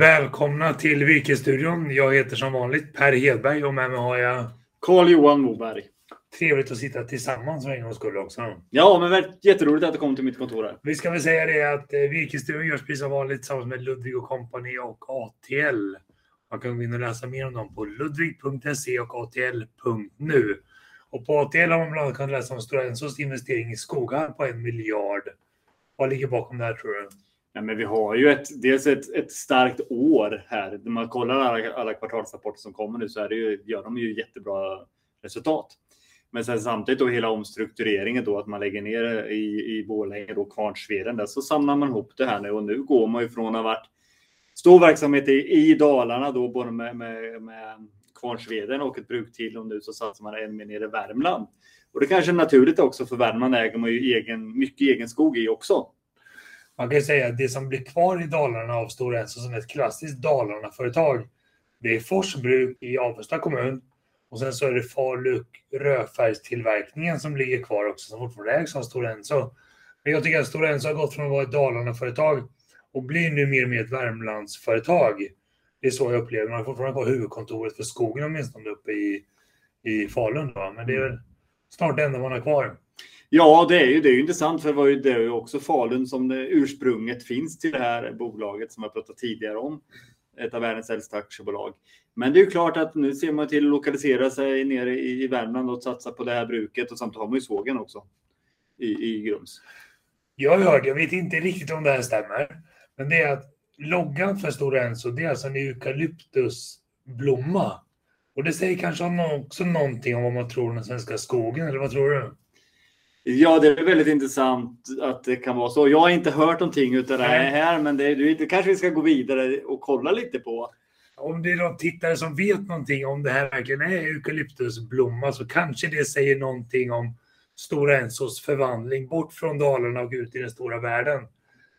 Välkomna till Virkesstudion. Jag heter som vanligt Per Hedberg och med mig har jag Carl-Johan Moberg. Trevligt att sitta tillsammans för en gångs skull också. Ja, men jätteroligt att du kom till mitt kontor här. Vi ska väl säga det att eh, Virkesstudion görs precis som vanligt tillsammans med Ludvig och Company och ATL. Man kan gå in och läsa mer om dem på ludvig.se och atl.nu. Och på ATL har man bland annat kunnat läsa om Stora Ensos investering i skogar på en miljard. Vad ligger bakom det här tror du? Ja, men vi har ju ett, dels ett, ett starkt år här. När man kollar alla, alla kvartalsrapporter som kommer nu så är det ju, gör de ju jättebra resultat. Men sen samtidigt då hela omstruktureringen då att man lägger ner i, i Borlänge då Kvarnsveden där så samlar man ihop det här nu och nu går man ju från att ha varit stor verksamhet i, i Dalarna då både med, med, med Kvarnsveden och ett bruk till och nu så satsar man än mer nere i Värmland. Och det kanske är naturligt också för Värmland äger man ju egen, mycket egen skog i också. Man kan säga att det som blir kvar i Dalarna av Stora alltså Enso som ett klassiskt Dalarna-företag, det är Forsbruk i Avesta kommun och sen så är det Faluk rödfärgstillverkningen som ligger kvar också som fortfarande ägs av Stora Enso. Men jag tycker att Stora Enso har gått från att vara ett Dalarna-företag och blir nu mer och mer ett Värmlandsföretag. Det är så jag upplever Man har fortfarande kvar huvudkontoret för skogen åtminstone uppe i, i Falun. Då. Men det är väl snart det enda man har kvar. Ja, det är ju, det är ju intressant för det var ju, det är ju också Falun som det ursprunget finns till det här bolaget som jag pratat tidigare om. Ett av världens äldsta aktiebolag. Men det är ju klart att nu ser man till att lokalisera sig nere i Värmland och satsa på det här bruket och samtidigt har man ju sågen också i, i Grums. Jag har hört, jag vet inte riktigt om det här stämmer, men det är att loggan för Stora Enso, det är alltså en eukalyptusblomma. Och det säger kanske också någonting om vad man tror om den svenska skogen, eller vad tror du? Ja, det är väldigt intressant att det kan vara så. Jag har inte hört någonting utav det här, men det, det kanske vi ska gå vidare och kolla lite på. Om det är någon tittare som vet någonting om det här verkligen är eukalyptusblomma så kanske det säger någonting om Stora Ensos förvandling bort från Dalarna och ut i den stora världen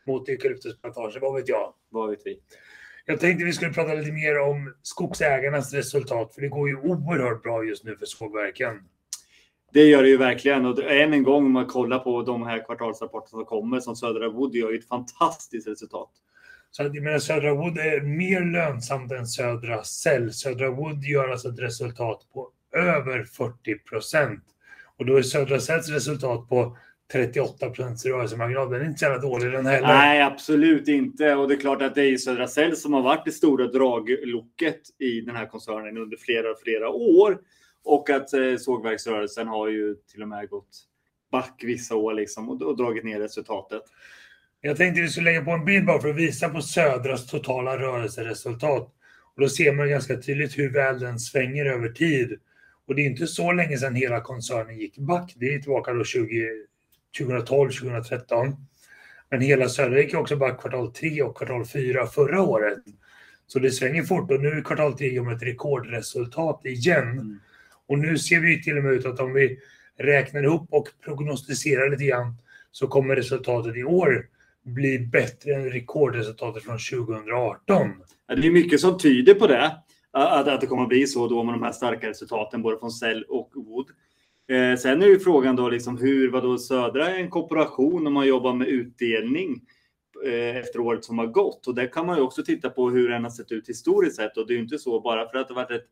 mot eukalyptusplantager. Vad vet jag? Vad vet vi? Jag tänkte vi skulle prata lite mer om skogsägarnas resultat, för det går ju oerhört bra just nu för sågverken. Det gör det ju verkligen. Och än en gång om man kollar på de här kvartalsrapporterna som kommer som Södra Wood gör ett fantastiskt resultat. Så att, jag menar, Södra Wood är mer lönsamt än Södra Cell. Södra Wood gör alltså ett resultat på över 40 procent. Och då är Södra Cells resultat på 38 procents rörelsemarginal. Den är inte så jävla dålig den heller. Nej, absolut inte. Och det är klart att det är Södra Cell som har varit det stora dragloket i den här koncernen under flera, flera år. Och att eh, sågverksrörelsen har ju till och med gått back vissa år liksom och, och dragit ner resultatet. Jag tänkte vi skulle lägga på en bild bara för att visa på Södras totala rörelseresultat. Och då ser man ganska tydligt hur väl den svänger över tid. Och det är inte så länge sedan hela koncernen gick back. Det är tillbaka då 20, 2012, 2013. Men hela Södra gick också back kvartal 3 och kvartal 4 förra året. Så det svänger fort och nu är kvartal 3 om ett rekordresultat igen. Mm. Och nu ser vi till och med ut att om vi räknar ihop och prognostiserar lite grann så kommer resultatet i år bli bättre än rekordresultatet från 2018. Det är mycket som tyder på det. Att, att det kommer att bli så då med de här starka resultaten både från Cell och Wood. Eh, sen är ju frågan då liksom hur, vad då Södra är en kooperation om man jobbar med utdelning eh, efter året som har gått. Och där kan man ju också titta på hur den har sett ut historiskt sett. Och det är ju inte så bara för att det varit ett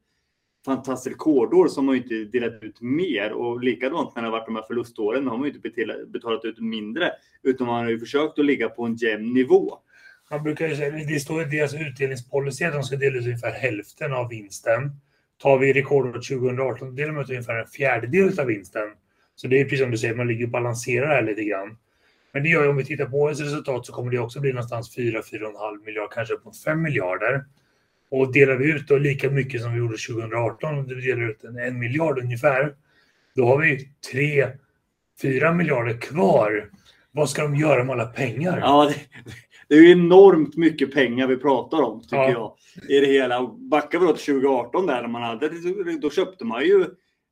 fantastiskt rekordår som har inte delat ut mer och likadant när det har varit de här förluståren har man ju inte betalat ut mindre utan man har ju försökt att ligga på en jämn nivå. Man brukar ju säga, det står i deras utdelningspolicy att de ska dela ut ungefär hälften av vinsten. Tar vi rekordåret 2018 delar man ut ungefär en fjärdedel av vinsten. Så det är precis som du säger, man ligger och balanserar här lite grann. Men det gör ju om vi tittar på årets resultat så kommer det också bli någonstans 4-4,5 miljarder, kanske upp mot 5 miljarder. Och delar vi ut då lika mycket som vi gjorde 2018, vi delar ut en, en miljard ungefär, då har vi 3-4 miljarder kvar. Vad ska de göra med alla pengar? Ja, det, det är enormt mycket pengar vi pratar om, tycker ja. jag. I det hela. Backar vi då till 2018 där, man hade, då köpte man ju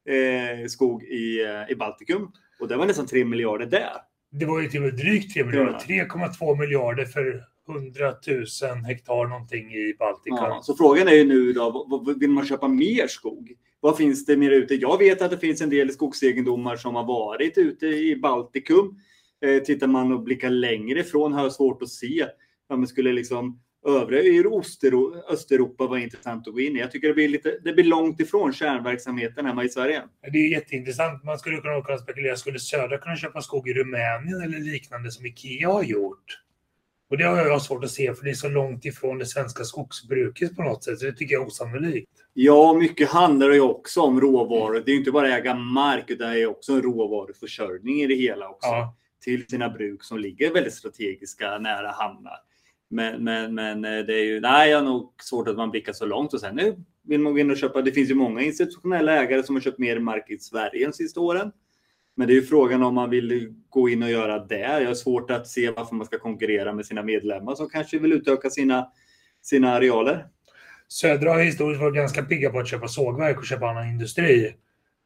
eh, skog i, eh, i Baltikum. Och det var nästan 3 miljarder där. Det var ju till och med drygt 3 miljarder. 3,2 miljarder för 100 000 hektar någonting i Baltikum. Ja, så frågan är ju nu då, vill man köpa mer skog? Vad finns det mer ute? Jag vet att det finns en del skogsegendomar som har varit ute i Baltikum. Eh, tittar man och blickar längre ifrån har jag svårt att se. Ja, men skulle liksom övriga Ostero- Östeuropa var intressant att gå in i. Jag tycker det blir, lite, det blir långt ifrån kärnverksamheten hemma i Sverige. Det är jätteintressant. Man skulle kunna, kunna spekulera, skulle Södra kunna köpa skog i Rumänien eller liknande som Ikea har gjort? Och det har jag svårt att se för det är så långt ifrån det svenska skogsbruket på något sätt. Så det tycker jag är osannolikt. Ja, mycket handlar ju också om råvaror. Det är inte bara äga mark, utan det är också en råvaruförsörjning i det hela också. Ja. Till sina bruk som ligger väldigt strategiska nära hamnar. Men, men, men eh, det är ju, nej, jag har nog svårt att man blickar så långt och sen nu vill man gå in och köpa. Det finns ju många institutionella ägare som har köpt mer mark i Sverige de sista åren. Men det är ju frågan om man vill gå in och göra det. Jag har svårt att se varför man ska konkurrera med sina medlemmar som kanske vill utöka sina, sina arealer. Södra har historiskt varit ganska pigga på att köpa sågverk och köpa annan industri.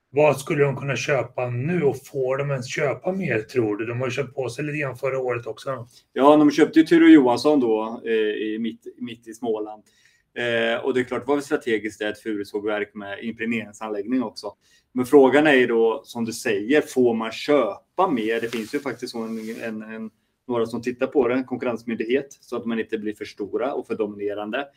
Vad skulle de kunna köpa nu och får de ens köpa mer tror du? De har ju köpt på sig lite grann förra året också. Ja, de köpte ju Ture Johansson då eh, i, mitt, mitt i Småland. Eh, och det är klart, det var väl strategiskt det, ett furusågverk med impregneringsanläggning också. Men frågan är ju då, som du säger, får man köpa mer? Det finns ju faktiskt en, en, en, några som tittar på det, en konkurrensmyndighet, så att man inte blir för stora och för dominerande.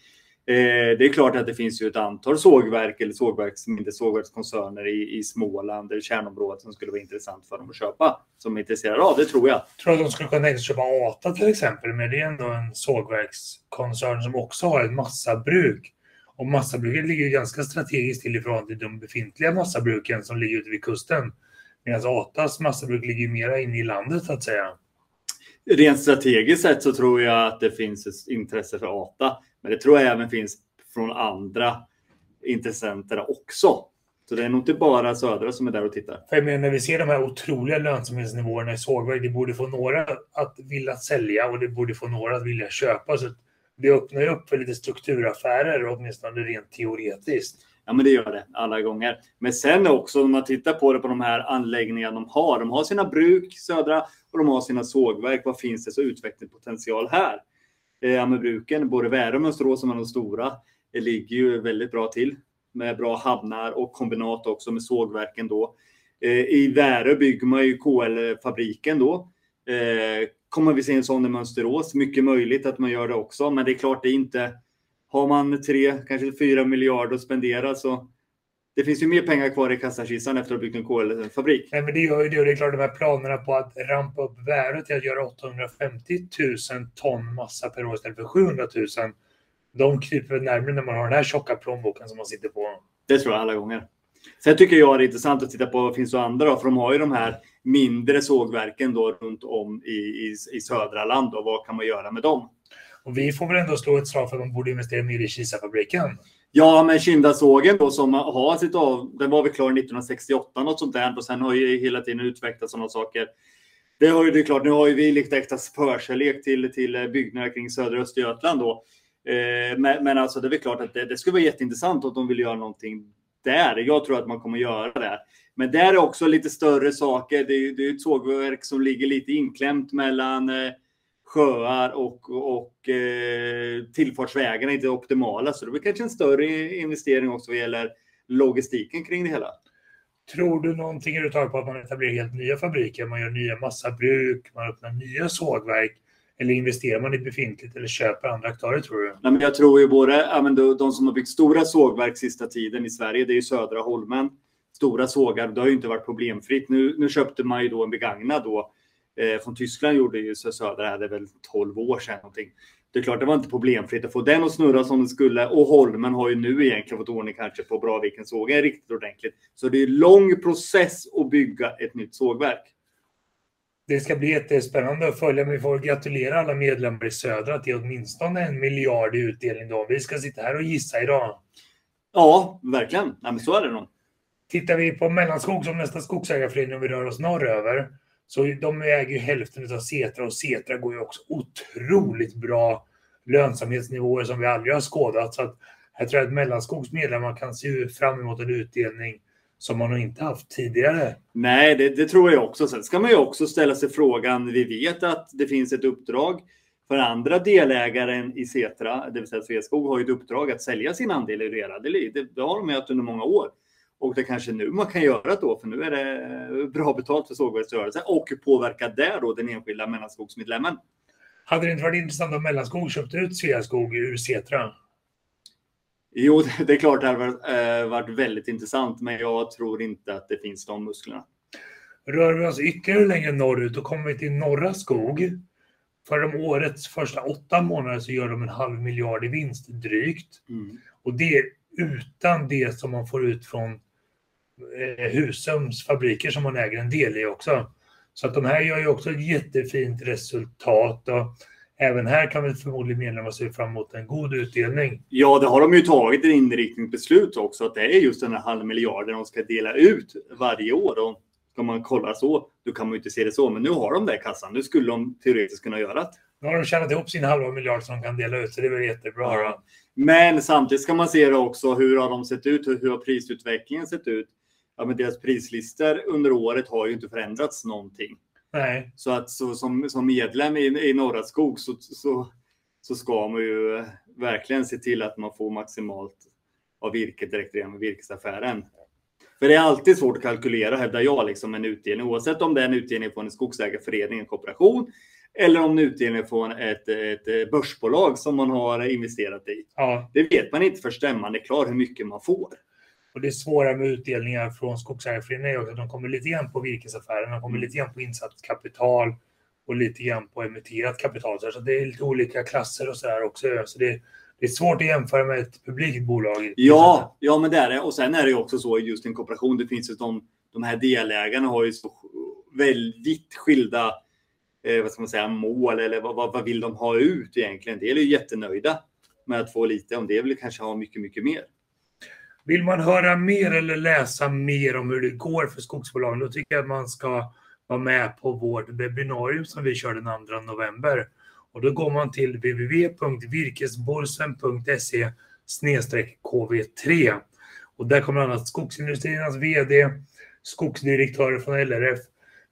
Eh, det är klart att det finns ju ett antal sågverk eller sågverks, mindre sågverkskoncerner i, i Småland eller kärnområdet som skulle vara intressant för dem att köpa. Som är intresserade av, det tror jag. Tror att de skulle kunna köpa Ata till exempel, men det är ändå en sågverkskoncern som också har ett massabruk. Och massabruket ligger ganska strategiskt till i förhållande till de befintliga massabruken som ligger ute vid kusten. Medan Atas massabruk ligger mera inne i landet så att säga. Rent strategiskt sett så tror jag att det finns ett intresse för ATA. Men det tror jag även finns från andra intressenter också. Så det är nog inte bara Södra som är där och tittar. För jag menar, när vi ser de här otroliga lönsamhetsnivåerna i sågverk, det borde få några att vilja sälja och det borde få några att vilja köpa. Så det öppnar ju upp för lite strukturaffärer, åtminstone rent teoretiskt. Ja, men det gör det alla gånger. Men sen också om man tittar på det på de här anläggningarna de har. De har sina bruk, Södra, och de har sina sågverk. Vad finns det så utvecklingspotential här? Eh, med bruken, både Värö och Mönsterås som är de stora, eh, ligger ju väldigt bra till med bra hamnar och kombinat också med sågverken då. Eh, I Värö bygger man ju KL-fabriken då. Eh, kommer vi se en sån i Mönsterås? Mycket möjligt att man gör det också, men det är klart det är inte. Har man tre, kanske fyra miljarder att spendera så det finns ju mer pengar kvar i kassakistan efter att ha byggt en KL-fabrik. Nej, men det gör ju det. Och det är klart, de här planerna på att rampa upp Värö till att göra 850 000 ton massa per år istället för 700 000. De kryper närmare när man har den här tjocka plånboken som man sitter på. Det tror jag alla gånger. Sen tycker jag det är intressant att titta på vad finns det andra då, för de har ju de här mindre sågverken då runt om i, i, i södra land och vad kan man göra med dem? Och vi får väl ändå slå ett slag för att man borde investera mer i Kisafabriken. Ja, men Kindasågen då som har sitt av, den var väl klar 1968 något sånt där och sen har ju hela tiden utvecklats sådana saker. Det har ju det är klart, nu har ju vi lite extra förkärlek till, till byggnader kring södra Östergötland då. Eh, men, men alltså det är väl klart att det, det skulle vara jätteintressant att de vill göra någonting där. Jag tror att man kommer göra det. Men där är också lite större saker. Det är, det är ett sågverk som ligger lite inklämt mellan eh, sjöar och, och eh, tillfartsvägarna är inte optimala. Så det blir kanske en större investering också vad gäller logistiken kring det hela. Tror du någonting överhuvudtaget på att man etablerar helt nya fabriker? Man gör nya massabruk, man öppnar nya sågverk. Eller investerar man i befintligt eller köper andra aktörer tror du? Nej, men jag tror ju både ja, men de, de som har byggt stora sågverk sista tiden i Sverige, det är ju Södra Holmen. Stora sågar, det har ju inte varit problemfritt. Nu, nu köpte man ju då en begagnad då eh, från Tyskland gjorde ju Södra hade väl 12 år sedan någonting. Det är klart, det var inte problemfritt att få den att snurra som den skulle och Holmen har ju nu egentligen fått ordning kanske på Bravikens sågen riktigt ordentligt. Så det är en lång process att bygga ett nytt sågverk. Det ska bli jättespännande att följa, men vi får gratulera alla medlemmar i Södra till åtminstone en miljard i utdelning då. Vi ska sitta här och gissa idag. Ja, verkligen. Nej, men så är det nog. Tittar vi på Mellanskog som nästa skogsägarförening om vi rör oss norröver, så de äger ju hälften av Setra och Setra går ju också otroligt bra lönsamhetsnivåer som vi aldrig har skådat. Så att jag tror att Mellanskogs medlemmar kan se fram emot en utdelning som man nog inte haft tidigare. Nej, det, det, tror jag också. Sen ska man ju också ställa sig frågan. Vi vet att det finns ett uppdrag för andra delägaren i Setra, det vill säga Sveaskog, har ju ett uppdrag att sälja sin andel i Rera. Det, det, det har de haft under många år. Och det kanske nu man kan göra då, för nu är det bra betalt för sågverksrörelsen och påverka där då den enskilda mellanskogsmedlemmen. Hade det inte varit intressant om Mellanskog köpte ut Sveaskog ur Setra? Jo, det är klart det hade varit, eh, varit väldigt intressant, men jag tror inte att det finns de musklerna. Rör vi oss ytterligare längre norrut, då kommer vi till Norra Skog. För de årets första åtta månader så gör de en halv miljard i vinst, drygt. Mm. Och det är utan det som man får ut från Husums fabriker som man äger en del i också. Så att de här gör ju också ett jättefint resultat. Och även här kan vi förmodligen medlemmar se fram emot en god utdelning. Ja, det har de ju tagit ett inriktningsbeslut också, att det är just den här halv miljarden de ska dela ut varje år. Och ska man kolla så, då kan man ju inte se det så. Men nu har de det i kassan. Nu skulle de teoretiskt kunna göra det. Nu har de tjänat ihop sin halva miljard som de kan dela ut, så det är väl jättebra. Ja. Men samtidigt ska man se det också. Hur har de sett ut? Hur, hur har prisutvecklingen sett ut? Ja, men deras prislistor under året har ju inte förändrats någonting. Nej, Så att så, som, som medlem i, i Norra Skog så, så, så ska man ju verkligen se till att man får maximalt av virket direkt redan med virkesaffären. För det är alltid svårt att kalkylera, hävdar jag, liksom en utdelning. Oavsett om det är en utdelning från en skogsägarförening, en kooperation, eller om det är en utdelning från ett, ett börsbolag som man har investerat i. ja. Det vet man inte för stämman är klar hur mycket man får. Och det svåra med utdelningar från skogsägarföreningar är också att de kommer lite grann på virkesaffären, de kommer lite grann på insatt kapital och lite grann på emitterat kapital. Så det är lite olika klasser och så där också. Så det, det är svårt att jämföra med ett publikt bolag. Ja, ja, men det är det. Och sen är det ju också så just en kooperation. Det finns ju de, de här delägarna har ju så väldigt skilda eh, vad ska man säga, mål eller vad, vad, vad vill de ha ut egentligen? Det är ju jättenöjda med att få lite. Om det vill kanske ha mycket, mycket mer. Vill man höra mer eller läsa mer om hur det går för skogsbolagen, då tycker jag att man ska vara med på vårt webbinarium som vi kör den 2 november. Och då går man till www.virkesborsen.se KV3. Och där kommer annat Skogsindustriernas VD, skogsdirektörer från LRF,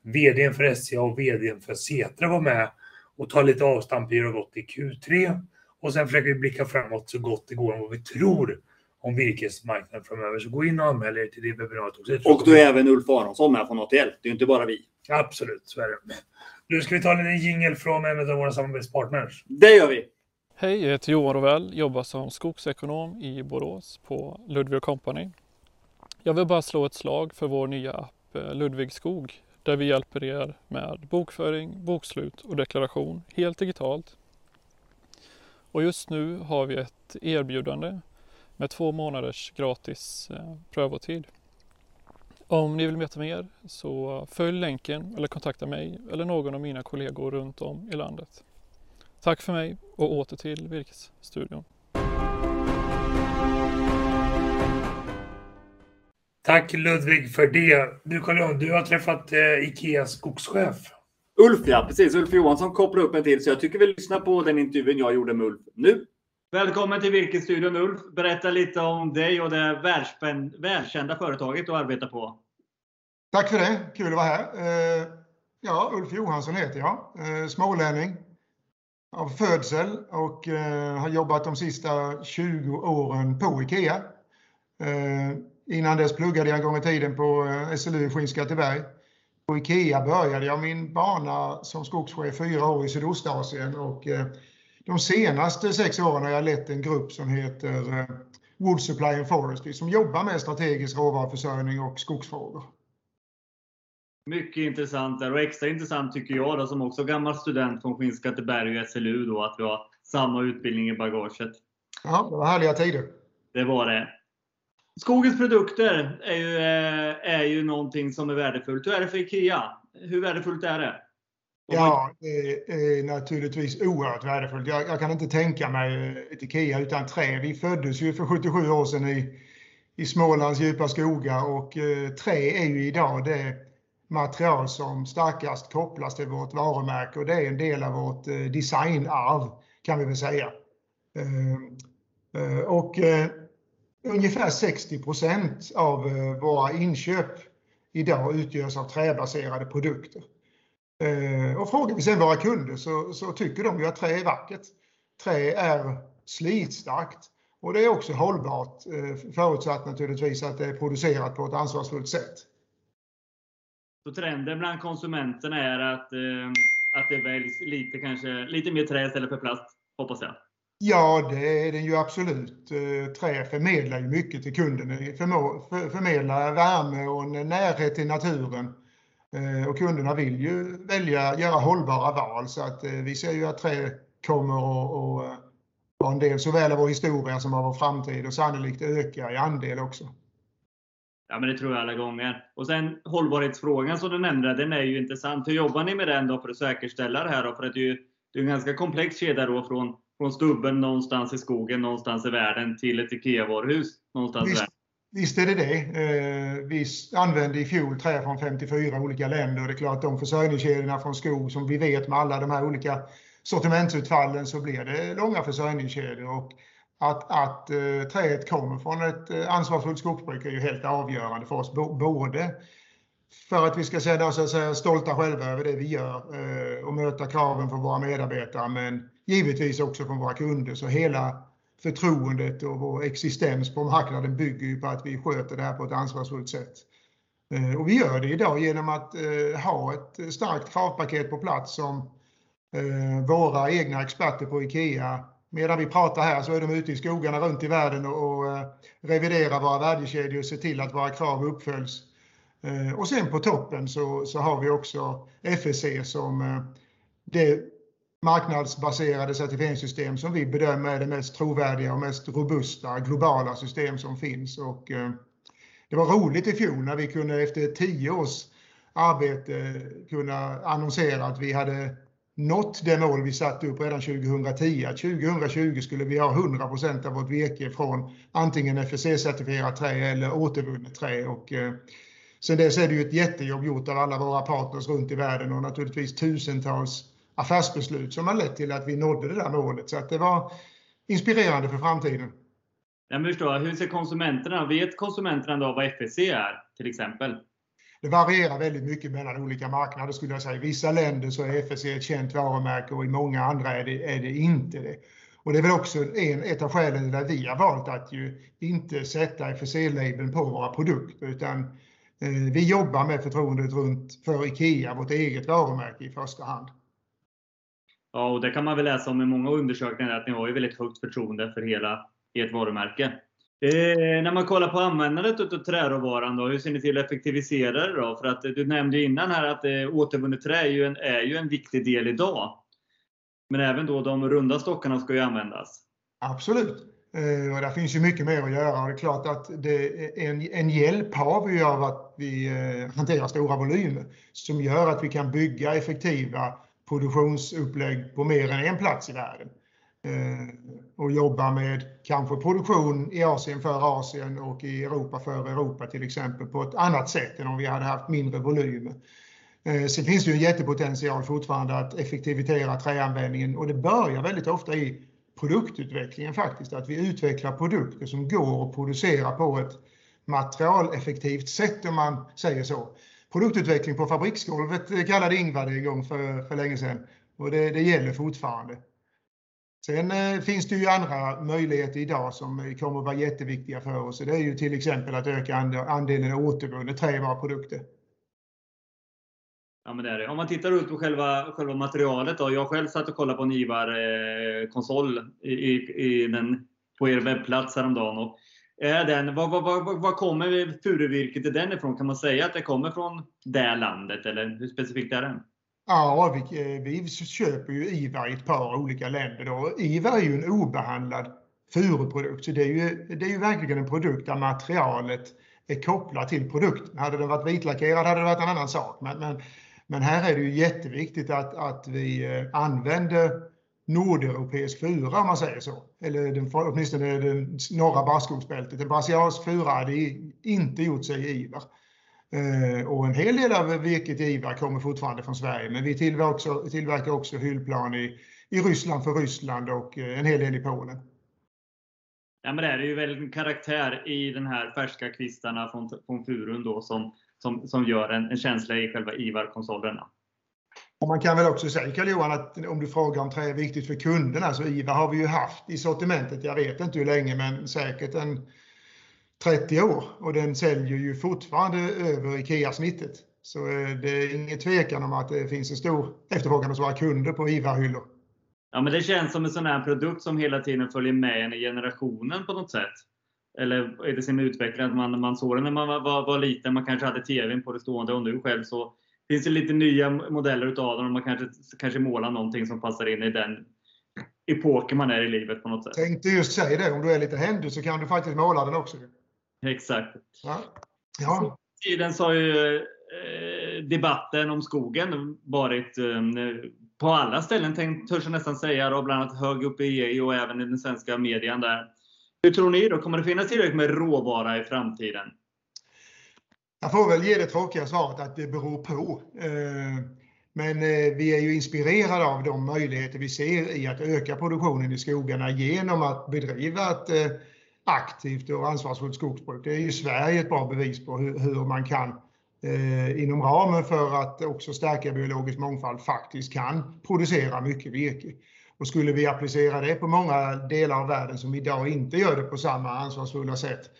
VDn för SCA och VDn för Setra vara med och ta lite avstamp i hur det har gått i Q3. Och sen försöker vi blicka framåt så gott det går om vad vi tror om virkesmarknaden framöver. Så gå in och anmäl er till det webbinariet också. Och då är även Ulf Aronsson med från ATL. Det är ju inte bara vi. Absolut, så är det. Nu ska vi ta en liten jingel från en av våra samarbetspartners. Det gör vi. Hej, jag heter Johan Rovell, jobbar som skogsekonom i Borås på Ludvig Company. Jag vill bara slå ett slag för vår nya app eh, Ludvig Skog där vi hjälper er med bokföring, bokslut och deklaration helt digitalt. Och just nu har vi ett erbjudande med två månaders gratis eh, prövotid. Om ni vill veta mer så följ länken eller kontakta mig eller någon av mina kollegor runt om i landet. Tack för mig och åter till Virkesstudion. Tack Ludvig för det. Du Carl du har träffat eh, Ikeas skogschef. Ulf, ja precis. Ulf Johansson kopplar upp en till, så jag tycker vi lyssnar på den intervjun jag gjorde med Ulf nu. Välkommen till Virkesstudion Ulf. Berätta lite om dig och det välkända företaget du arbetar på. Tack för det. Kul att vara här. Eh, ja, Ulf Johansson heter jag. Eh, smålänning av födsel och eh, har jobbat de sista 20 åren på IKEA. Innan dess pluggade jag en gång i tiden på SLU i Skinnskatteberg. På IKEA började jag min bana som skogschef fyra år i Sydostasien och eh, de senaste sex åren har jag lett en grupp som heter eh, Wood Supply and Forestry som jobbar med strategisk råvaruförsörjning och skogsfrågor. Mycket intressant där och extra intressant tycker jag då, som också gammal student från Skinnskatteberg och SLU då, att vi har samma utbildning i bagaget. Ja, det var härliga tider. Det var det. Skogens produkter är ju, eh, är ju någonting som är värdefullt. Hur är det för IKEA? Hur värdefullt är det? Ja, det är naturligtvis oerhört värdefullt. Jag, jag kan inte tänka mig eh, ett IKEA utan trä. Vi föddes ju för 77 år sedan i, i Smålands djupa skogar och eh, trä är ju idag det material som starkast kopplas till vårt varumärke och det är en del av vårt eh, designarv kan vi väl säga. Eh, eh, och eh, ungefär 60 procent av eh, våra inköp idag utgörs av träbaserade produkter. Eh, Och frågar vi sen våra kunder så, så tycker de ju att trä är vackert. Trä är slitstarkt och det är också hållbart eh, förutsatt naturligtvis att det är producerat på ett ansvarsfullt sätt. Så trenden bland konsumenterna är att eh, att det väljs lite, kanske, lite mer trä istället för plast, hoppas jag. Ja, det är den ju absolut. Trä förmedlar ju mycket till kunden. Förmedlar värme och en närhet till naturen. Eh, och kunderna vill ju välja, göra hållbara val så att eh, vi ser ju att trä kommer att vara en del såväl av vår historia som av vår framtid och sannolikt öka i andel också. Ja, men det tror jag alla gånger. Och sen hållbarhetsfrågan som du nämnde, den är ju intressant. Hur jobbar ni med den då för att säkerställa det här? Då? För att det är ju det är en ganska komplex kedja då från, från stubben någonstans i skogen, någonstans i världen till ett IKEA-varuhus någonstans visst, i världen. Visst är det det. Eh, vi använde i fjol trä från 54 olika länder och det är klart de försörjningskedjorna från skog som vi vet med alla de här olika sortimentsutfallen så blir det långa försörjningskedjor. Och att, att eh, träet kommer från ett eh, ansvarsfullt skogsbruk är ju helt avgörande för oss. Både för att vi ska känna oss stolta själva över det vi gör och möta kraven från våra medarbetare, men givetvis också från våra kunder. Så hela förtroendet och vår existens på marknaden bygger ju på att vi sköter det här på ett ansvarsfullt sätt. Eh, och vi gör det idag genom att eh, ha ett starkt kravpaket på plats som eh, våra egna experter på IKEA Medan vi pratar här så är de ute i skogarna runt i världen och, reviderar våra värdekedjor och ser till att våra krav uppföljs. Och sen på toppen så, så har vi också FSC som det marknadsbaserade certifieringssystem som vi bedömer är det mest trovärdiga och mest robusta globala system som finns. Och eh, det var roligt i fjol när vi kunde efter tio års arbete kunna annonsera att vi hade nått det mål vi satte upp redan 2010. Att 2020 skulle vi ha 100% av vårt virke från antingen FSC-certifierat trä eller återvunnet trä. Och, eh, sen dess är det ju ett jättejobb gjort av alla våra partners runt i världen och naturligtvis tusentals affärsbeslut som har lett till att vi nådde det där målet. Så att det var inspirerande för framtiden. Jag förstår. Hur ser konsumenterna, vet konsumenterna då vad FSC är till exempel? det varierar väldigt mycket mellan olika marknader skulle jag säga. I vissa länder så är FSC ett känt varumärke och i många andra är det, är det inte det. Och det är väl också en, ett av skälen där vi har valt att ju inte sätta FSC-labeln på våra produkter utan eh, vi jobbar med förtroendet runt för IKEA, vårt eget varumärke i första hand. Ja, och det kan man väl läsa om i många undersökningar att ni har ju väldigt högt förtroende för hela ert varumärke. Eh, när man kollar på användandet av träråvaran, då, hur ser ni till att effektivisera det? Då? För att eh, du nämnde innan här att eh, återvunnet trä är ju, en, är ju en viktig del idag. Men även då de runda stockarna ska ju användas. Absolut. Eh, och där finns ju mycket mer att göra. Och det är klart att det, en, en hjälp har vi av att vi eh, hanterar stora volymer som gör att vi kan bygga effektiva produktionsupplägg på mer än en plats i världen. Eh, och jobba med kanske produktion i Asien för Asien och i Europa för Europa till exempel på ett annat sätt än om vi hade haft mindre volymer. Eh, sen finns det ju en jättepotential fortfarande att effektivisera träanvändningen och det börjar väldigt ofta i produktutvecklingen faktiskt, att vi utvecklar produkter som går att producera på ett materialeffektivt sätt om man säger så. Produktutveckling på fabriksgolvet eh, kallade Ingvar det en gång för, för länge sedan och det, det gäller fortfarande. Sen eh, finns det ju andra möjligheter idag som eh, kommer att vara jätteviktiga för oss. Det är ju till exempel att öka andelen återvunnet trä i våra produkter. Ja, men det är det. Om man tittar ut på själva, själva materialet då. Jag själv satt och kollade på en IVAR-konsol eh, i, i, i den, på er webbplats häromdagen. Och är den, vad, vad, vad, vad kommer furuvirket den ifrån? Kan man säga att det kommer från det landet eller hur specifikt är den? Ja, vi, eh, vi köper ju IVA i ett par olika länder. Då. IVA är ju en obehandlad furuprodukt, så det är, ju, det är ju verkligen en produkt där materialet är kopplat till produkten. Hade den varit vitlackerad hade det varit en annan sak. Men, men, men här är det ju jätteviktigt att, att vi eh, använder nordeuropeisk fura om man säger så. Eller den, åtminstone den norra barrskogsbältet. En brasiliansk fura hade inte gjort sig i eh, och en hel del av virket i iver kommer fortfarande från Sverige, men vi tillverkar också, tillverkar också hyllplan i, i Ryssland för Ryssland och eh, en hel del i Polen. Ja, men det är ju väl en karaktär i den här färska kvistarna från, från furun då som, som, som gör en, en känsla i själva IVAR-konsolerna. Och man kan väl också säga Karl-Johan att om du frågar om trä är viktigt för kunderna så IVA har vi ju haft i sortimentet, jag vet inte hur länge, men säkert en 30 år och den säljer ju fortfarande över IKEA-snittet. Så eh, det är ingen tvekan om att det finns en stor efterfrågan hos våra kunder på IVA-hyllor. Ja, men det känns som en sån här produkt som hela tiden följer med en i generationen på något sätt. Eller är det sin utveckling att man, man såg den när man var, var, var liten, man kanske hade TVn på det stående och nu själv så finns det lite nya modeller utav och man kanske, kanske målar någonting som passar in i den epoken man är i livet på något sätt. Tänkte just säga det, om du är lite händig så kan du faktiskt måla den också. Exakt. Ja. ja. Tiden så har ju eh, debatten om skogen varit eh, på alla ställen, törs jag nästan säga, då, bland annat hög upp i EU och även i den svenska medien där. Hur tror ni då? Kommer det finnas tillräckligt med råvara i framtiden? Jag får väl ge det tråkiga svaret att det beror på. Eh, men eh, vi är ju inspirerade av de möjligheter vi ser i att öka produktionen i skogarna genom att bedriva ett eh, aktivt och ansvarsfullt skogsbruk. Det är ju Sverige ett bra bevis på hur man kan inom ramen för att också stärka biologisk mångfald faktiskt kan producera mycket virke. Och skulle vi applicera det på många delar av världen som idag inte gör det på samma ansvarsfulla sätt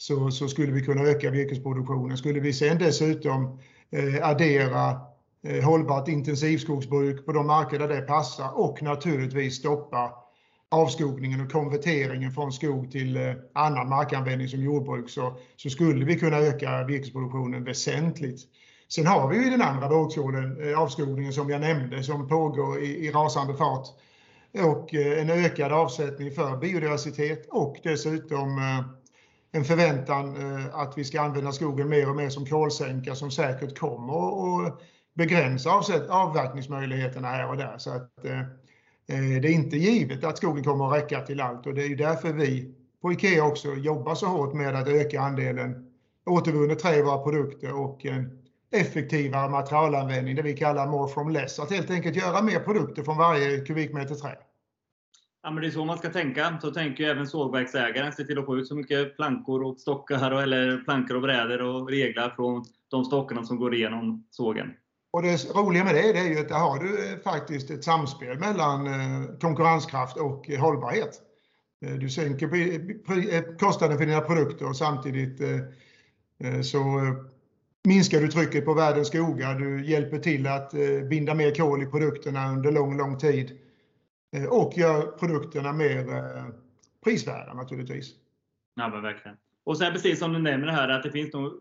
så, så skulle vi kunna öka virkesproduktionen. Skulle vi sen dessutom eh, addera eh, hållbart intensivskogsbruk på de marker där det passar och naturligtvis stoppa avskogningen och konverteringen från skog till eh, annan markanvändning som jordbruk så, så skulle vi kunna öka virkesproduktionen väsentligt. Sen har vi ju den andra vågskålen, eh, avskogningen som jag nämnde, som pågår i, i rasande fart och eh, en ökad avsättning för biodiversitet och dessutom eh, en förväntan eh, att vi ska använda skogen mer och mer som kolsänka som säkert kommer att begränsa avverkningsmöjligheterna här och där. Så att, eh, eh, det är inte givet att skogen kommer att räcka till allt och det är därför vi på IKEA också jobbar så hårt med att öka andelen återvunnet trä i våra produkter och en effektivare materialanvändning, det vi kallar more from less. Att helt enkelt göra mer produkter från varje kubikmeter trä. Ja, men det är så man ska tänka. Så tänker även sågverksägaren. Se till att få ut så mycket plankor och stockar eller plankor och brädor och reglar från de stockarna som går igenom sågen. Och det roliga med det, det är ju att där har du eh, faktiskt ett samspel mellan eh, konkurrenskraft och eh, hållbarhet. Du sänker kostnaden för dina produkter och samtidigt så minskar du trycket på världens skogar. Du hjälper till att binda mer kol i produkterna under lång, lång tid Eh, och gör produkterna mer eh, prisvärda naturligtvis. Ja, men verkligen. Och sen precis som du nämner här att det finns nog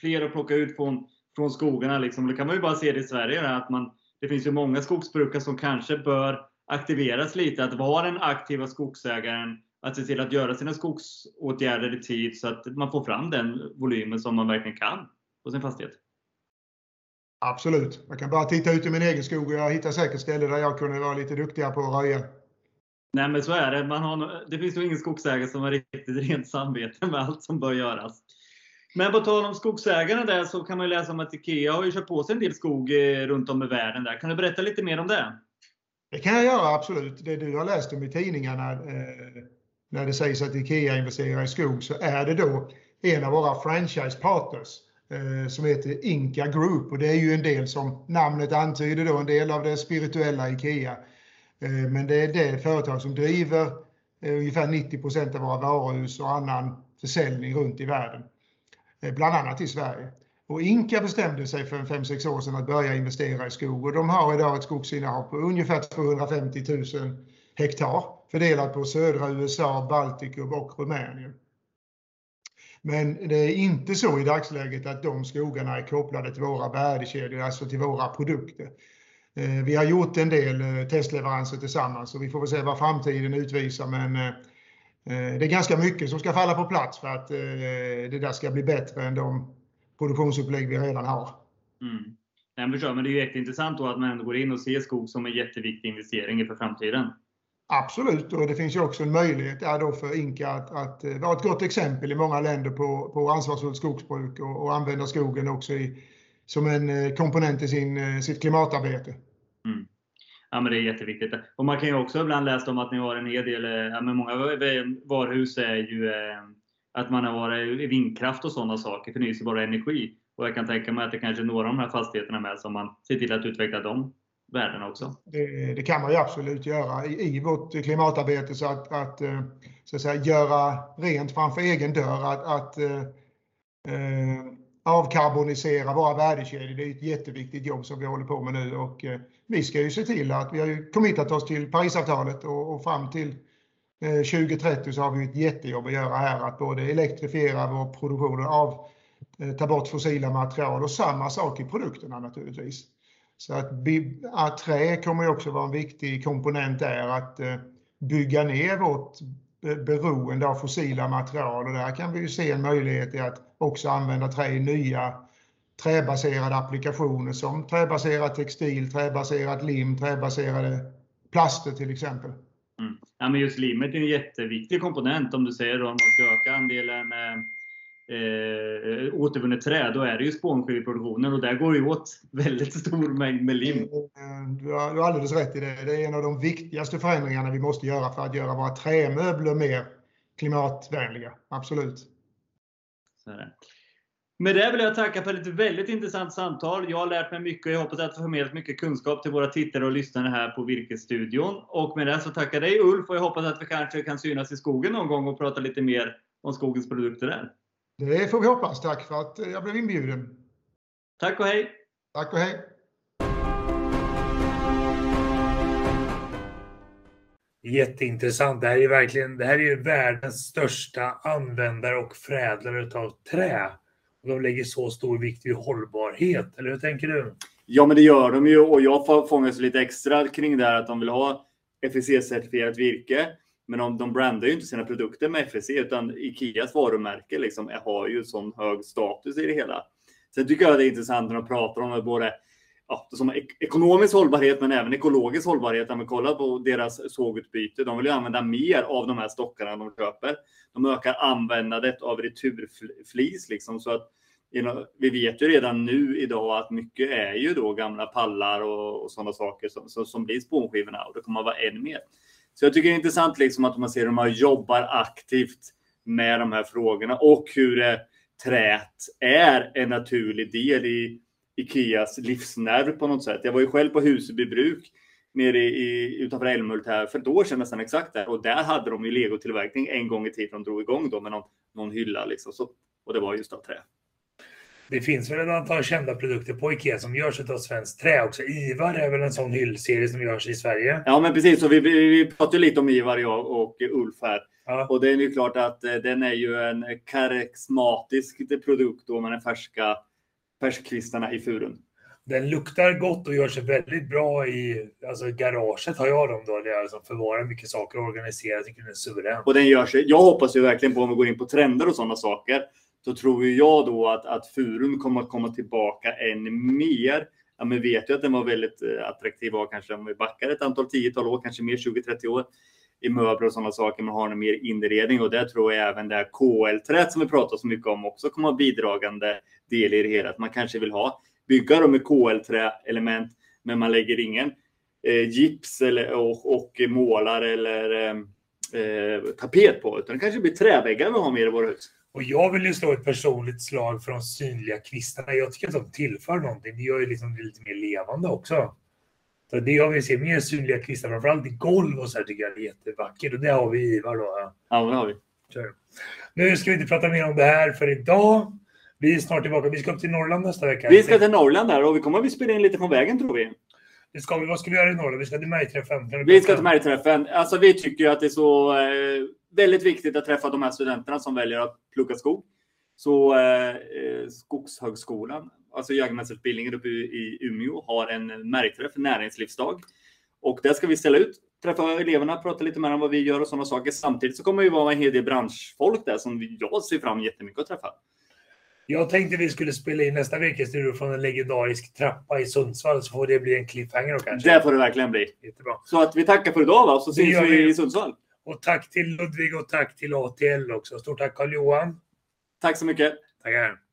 fler att plocka ut från, från skogarna. Liksom. Det kan man ju bara se det i Sverige. att man, det finns ju många skogsbrukare som kanske bör aktiveras lite. Att vara den aktiva skogsägaren. Att se till att göra sina skogsåtgärder i tid så att man får fram den volymen som man verkligen kan på sin fastighet. Absolut. Jag kan bara titta ut i min egen skog och jag hittar säkert ställen där jag kunde vara lite duktigare på att röja. Nej men så är det. Man har, det finns nog ingen skogsägare som har riktigt rent samvete med allt som bör göras. Men på tal om skogsägarna där så kan man läsa om att IKEA har ju köpt på sig en del skog eh, runt om i världen. där. Kan du berätta lite mer om det? Det kan jag göra, absolut. Det du har läst om i tidningarna eh, när det sägs att IKEA investerar i skog så är det då en av våra franchise-partners Eh, Eh, som heter Inka Group och det är ju en del som namnet antyder då, en del av det spirituella IKEA. Eh, men det är det företag som driver eh, ungefär 90% av våra varuhus och annan försäljning runt i världen. Bland annat i Sverige. Och Inka bestämde sig för 5-6 år sedan att börja investera i skog och de har idag ett skogsinnehav på ungefär 250 000 hektar fördelat på södra USA, Baltikum och Rumänien. Men det är inte så i dagsläget att de skogarna är kopplade till våra värdekedjor, alltså till våra produkter. Eh, vi har gjort en del eh, testleveranser tillsammans och vi får väl se vad framtiden utvisar men eh, det är ganska mycket som ska falla på plats för att det där ska bli bättre än de produktionsupplägg vi redan har. Mm. Men det är ju jätteintressant då att man ändå går in och ser skog som en jätteviktig investering för framtiden. Absolut, och det finns ju också en möjlighet där då för Inka att, att eh, vara ett gott exempel i många länder på, på ansvarsfullt skogsbruk och, och använda skogen också i, som en eh, komponent i sin, eh, sitt klimatarbete. Mm. Ja, men det är jätteviktigt. Och man kan ju också ibland läsa om att ni har en hel del, ja, men många varuhus är ju att man har vindkraft och sådana saker, förnyelsebar energi. Och jag kan tänka mig att det kanske är några av de här fastigheterna med som man ser till att utveckla dem världen också? Det, det, kan man ju absolut göra i, i vårt klimatarbete så att, att, eh, så att säga, göra rent framför egen dörr. Att, att, eh, eh, avkarbonisera våra värdekedjor. Det är ett jätteviktigt jobb som vi håller på med nu och eh, vi ska ju se till att vi har ju committat oss till Parisavtalet och, och fram till eh, 2030 så har vi ett jättejobb att göra här att både elektrifiera vår produktion och av, eh, ta bort fossila material och samma sak i produkterna naturligtvis. Så att, trä kommer ju också vara en viktig komponent där att eh, bygga ner vårt beroende av fossila material och där kan vi ju se en möjlighet i att också använda trä i nya träbaserade applikationer som träbaserad textil, träbaserat lim, träbaserade plaster till exempel. Mm. Ja, men just limmet är en jätteviktig komponent om du säger då, om man ska öka andelen eh, eh, återvunnet trä, då är det ju spånskiveproduktionen och där går det åt väldigt stor mängd med lim. Eh, du har, du har alldeles rätt i det. Det är en av de viktigaste förändringarna vi måste göra för att göra våra trämöbler mer klimatvänliga. Absolut. Med det vill jag tacka för ett väldigt intressant samtal. Jag har lärt mig mycket och jag hoppas att jag förmedlat mycket kunskap till våra tittare och lyssnare här på Virkesstudion. Och med det så tackar dig Ulf och jag hoppas att vi kanske kan synas i skogen någon gång och prata lite mer om skogens produkter där. Det får vi hoppas. Tack för att jag blev inbjuden. Tack och hej! Tack och hej! Jätteintressant. Det här är verkligen det här är ju världens största användare och förädlare av trä. Och de lägger så stor vikt vid hållbarhet. Eller hur tänker du? Ja, men det gör de ju och jag fångas lite extra kring det här att de vill ha FSC-certifierat virke. Men de, de brandar ju inte sina produkter med FSC utan Ikeas varumärke liksom har ju sån hög status i det hela. Sen tycker jag det är intressant när de pratar om både ja, som ek ekonomisk hållbarhet men även ekologisk hållbarhet. Om vi kollar på deras sågutbyte. De vill ju använda mer av de här stockarna de köper. De ökar användandet av returflis liksom så att vi vet ju redan nu idag att mycket är ju då gamla pallar och, och sådana saker som, som, som blir spånskivorna och det kommer att vara än mer. Så jag tycker det är intressant liksom att man ser hur man jobbar aktivt med de här frågorna och hur det, trät är en naturlig del i Ikeas livsnerv på något sätt. Jag var ju själv på Huseby bruk nere i, utanför Älmhult här för ett år sedan nästan exakt där och där hade de ju legotillverkning en gång i tiden. De drog igång då med någon, någon hylla liksom. Så, och det var just av trä. Det finns väl ett antal kända produkter på Ikea som görs av svenskt trä också. Ivar är väl en sån hyllserie som görs i Sverige. Ja, men precis. Så vi, vi pratade lite om Ivar, jag och Ulf här. Ja. Och det är ju klart att eh, den är ju en karismatisk produkt då med de färska färskvistarna i furun. Den luktar gott och gör sig väldigt bra i alltså garaget har jag dem då. Där jag alltså förvarar mycket saker och organiserar. Jag tycker den är suverän. Och den gör sig. Jag hoppas ju verkligen på om vi går in på trender och sådana saker så tror jag då att, att furun kommer att komma tillbaka än mer. Ja, men vet ju att den var väldigt eh, attraktiv och kanske om vi backar ett antal tiotal år, kanske mer 20-30 år i möbler och sådana saker. Man har en mer inredning och där tror jag även det här KL-träet som vi pratar så mycket om också kommer att vara bidragande del i det hela. Att man kanske vill ha bygga dem med KL-träelement, men man lägger ingen eh, gips eller, och, och målar eller eh, eh tapet på, utan det kanske blir träväggar vi har mer i våra hus. Och jag vill ju slå ett personligt slag för de synliga kvistarna. Jag tycker att de tillför någonting. Det gör ju liksom det lite mer levande också. Så det jag vill se mer synliga kvistar, framförallt i golv och så här tycker jag är jättevackert. Och det har vi Ivar då. Ja, det har vi. Kör. Nu ska vi inte prata mer om det här för idag. Vi är snart tillbaka. Vi ska upp till Norrland nästa vecka. Vi ska till Norrland där och vi kommer att spela in lite från vägen tror vi. Det ska vi. Vad ska vi göra i Norrland? Vi ska till märgträffen. Vi ska till märgträffen. Alltså vi tycker ju att det är så eh, väldigt viktigt att träffa de här studenterna som väljer att plugga skog. Så eh, eh Skogshögskolan, alltså jägmästarutbildningen uppe i Umeå, har en märgträff, näringslivsdag. Och där ska vi ställa ut, träffa eleverna, prata lite med dem vad vi gör och sådana saker. Samtidigt så kommer det vara en hel del branschfolk där som jag ser fram jättemycket att träffa. Jag tänkte vi skulle spela in nästa veckas studio från en legendarisk trappa i Sundsvall så får det bli en cliffhanger då kanske. Det får det verkligen bli. Jättebra. Så att vi tackar för idag va, så syns vi, vi i Sundsvall. Och tack till Ludvig och tack till ATL också. Stort tack Carl-Johan. Tack så mycket. Tackar.